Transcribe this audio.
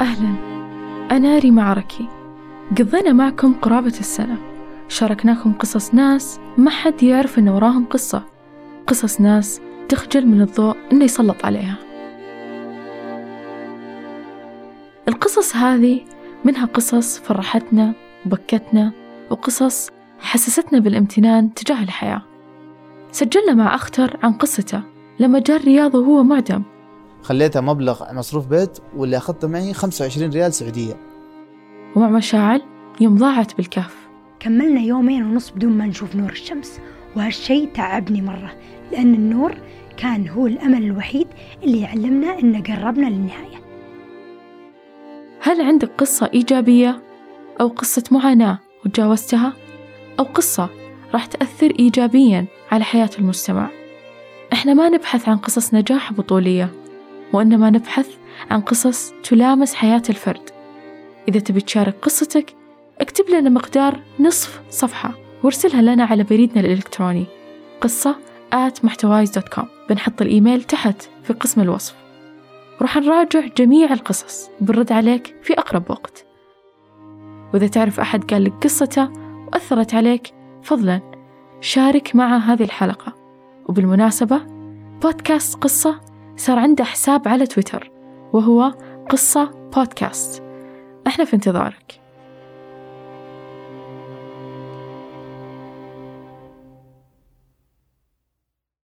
أنا ريما عركي قضينا معكم قرابة السنة. شاركناكم قصص ناس ما حد يعرف إن وراهم قصة. قصص ناس تخجل من الضوء إنه يسلط عليها. القصص هذه منها قصص فرحتنا وبكتنا وقصص حسستنا بالامتنان تجاه الحياة. سجلنا مع أختر عن قصته لما جاء الرياض وهو معدم. خليتها مبلغ مصروف بيت واللي أخذته معي 25 ريال سعودية. ومع مشاعل يوم ضاعت بالكهف. كملنا يومين ونص بدون ما نشوف نور الشمس وهالشي تعبني مرة لأن النور كان هو الأمل الوحيد اللي يعلمنا إن قربنا للنهاية. هل عندك قصة إيجابية أو قصة معاناة وتجاوزتها؟ أو قصة راح تأثر إيجابيا على حياة المجتمع؟ إحنا ما نبحث عن قصص نجاح بطولية. وإنما نبحث عن قصص تلامس حياة الفرد. إذا تبي تشارك قصتك اكتب لنا مقدار نصف صفحة وارسلها لنا على بريدنا الإلكتروني قصة at محتوايز.com بنحط الإيميل تحت في قسم الوصف. وراح نراجع جميع القصص وبنرد عليك في أقرب وقت. وإذا تعرف أحد قال لك قصته وأثرت عليك فضلا شارك معه هذه الحلقة. وبالمناسبة بودكاست قصة صار عنده حساب على تويتر وهو قصة بودكاست. إحنا في انتظارك.